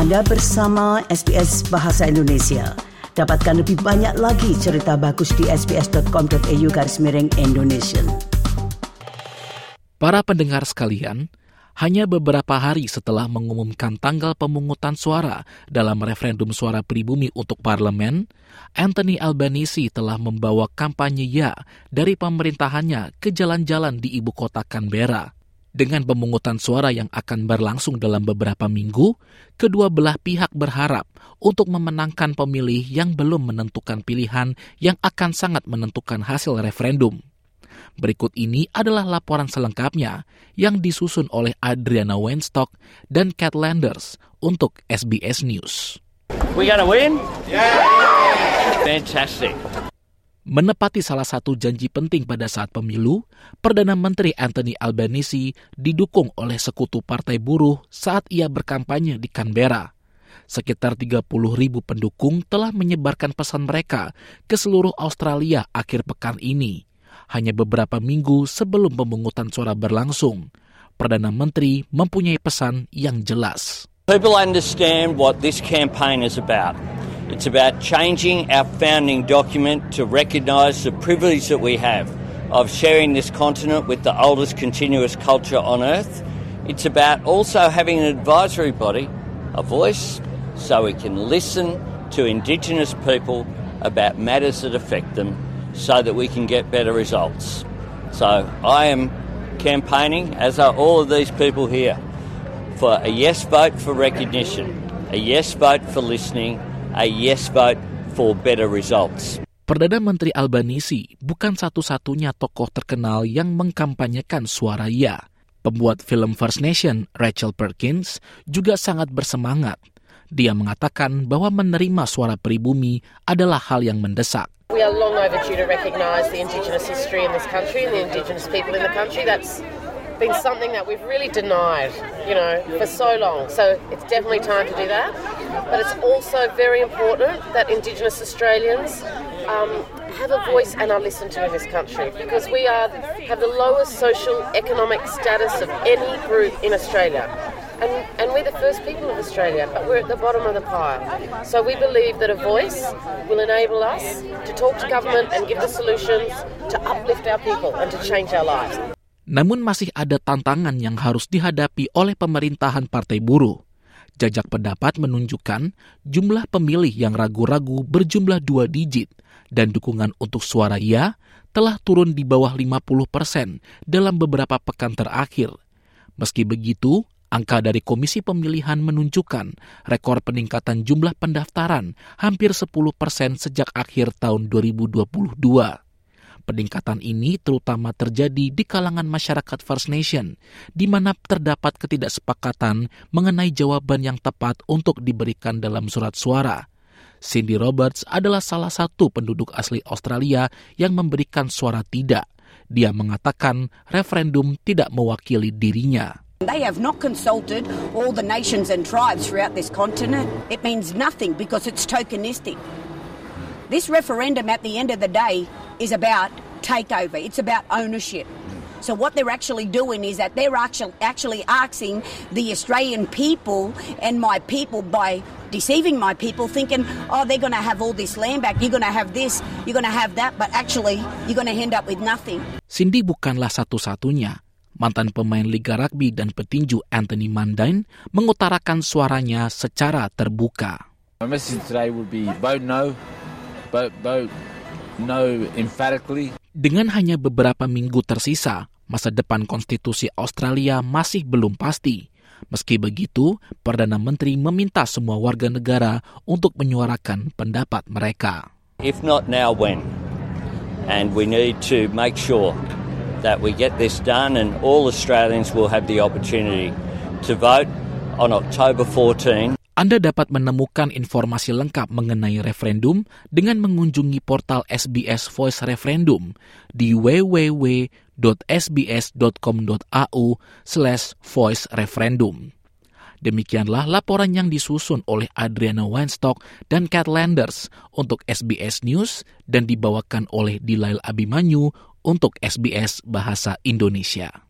Anda bersama SBS Bahasa Indonesia. Dapatkan lebih banyak lagi cerita bagus di sbs.com.au garis miring Indonesia. Para pendengar sekalian, hanya beberapa hari setelah mengumumkan tanggal pemungutan suara dalam referendum suara pribumi untuk parlemen, Anthony Albanese telah membawa kampanye ya dari pemerintahannya ke jalan-jalan di ibu kota Canberra. Dengan pemungutan suara yang akan berlangsung dalam beberapa minggu, kedua belah pihak berharap untuk memenangkan pemilih yang belum menentukan pilihan yang akan sangat menentukan hasil referendum. Berikut ini adalah laporan selengkapnya yang disusun oleh Adriana Wenstock dan Cat Landers untuk SBS News. We gonna win? Yeah! Fantastic. Menepati salah satu janji penting pada saat pemilu, Perdana Menteri Anthony Albanese didukung oleh sekutu Partai Buruh saat ia berkampanye di Canberra. Sekitar 30 ribu pendukung telah menyebarkan pesan mereka ke seluruh Australia akhir pekan ini. Hanya beberapa minggu sebelum pemungutan suara berlangsung, Perdana Menteri mempunyai pesan yang jelas. People understand what this campaign is about. It's about changing our founding document to recognise the privilege that we have of sharing this continent with the oldest continuous culture on Earth. It's about also having an advisory body, a voice, so we can listen to Indigenous people about matters that affect them so that we can get better results. So I am campaigning, as are all of these people here, for a yes vote for recognition, a yes vote for listening, a yes vote for better results. Perdana Menteri Albanese bukan satu-satunya tokoh terkenal yang mengkampanyekan suara ya. Pembuat film First Nation, Rachel Perkins, juga sangat bersemangat. Dia mengatakan bahwa menerima suara pribumi adalah hal yang mendesak. We are long overdue to recognise the Indigenous history in this country and the Indigenous people in the country. That's been something that we've really denied, you know, for so long. So it's definitely time to do that. But it's also very important that Indigenous Australians um, have a voice and are listened to in this country because we are have the lowest social economic status of any group in Australia. And, and we're the first people of Australia, but we're at the bottom of the pile. So we believe that a voice will enable us to talk to government and give the solutions to uplift our people and to change our lives. Namun masih ada tantangan yang harus dihadapi oleh pemerintahan Partai Buruh. Jajak pendapat menunjukkan jumlah pemilih yang ragu-ragu berjumlah dua digit dan dukungan untuk suara ya telah turun di bawah 50 persen dalam beberapa pekan terakhir. Meski begitu, angka dari Komisi Pemilihan menunjukkan rekor peningkatan jumlah pendaftaran hampir 10 persen sejak akhir tahun 2022. Peningkatan ini terutama terjadi di kalangan masyarakat First Nation, di mana terdapat ketidaksepakatan mengenai jawaban yang tepat untuk diberikan dalam surat suara. Cindy Roberts adalah salah satu penduduk asli Australia yang memberikan suara tidak. Dia mengatakan referendum tidak mewakili dirinya. They have not consulted all the nations and tribes throughout this continent. It means nothing because it's tokenistic. This referendum at the end of the day is about takeover, it's about ownership. So what they're actually doing is that they're actually actually asking the Australian people and my people by deceiving my people, thinking, oh, they're going to have all this land back, you're going to have this, you're going to have that, but actually you're going to end up with nothing. Cindy bukanlah satu-satunya. Mantan pemain Liga Rugby dan petinju Anthony Mandain mengutarakan suaranya secara terbuka. My message today would be vote no, vote, vote no emphatically. Dengan hanya beberapa minggu tersisa, masa depan konstitusi Australia masih belum pasti. Meski begitu, Perdana Menteri meminta semua warga negara untuk menyuarakan pendapat mereka. If not now, when? And we need to make sure that we get this done and all Australians will have the opportunity to vote on October 14. Anda dapat menemukan informasi lengkap mengenai referendum dengan mengunjungi portal SBS Voice Referendum di www.sbs.com.au voice referendum. Demikianlah laporan yang disusun oleh Adriana Weinstock dan Cat Landers untuk SBS News dan dibawakan oleh Dilail Abimanyu untuk SBS Bahasa Indonesia.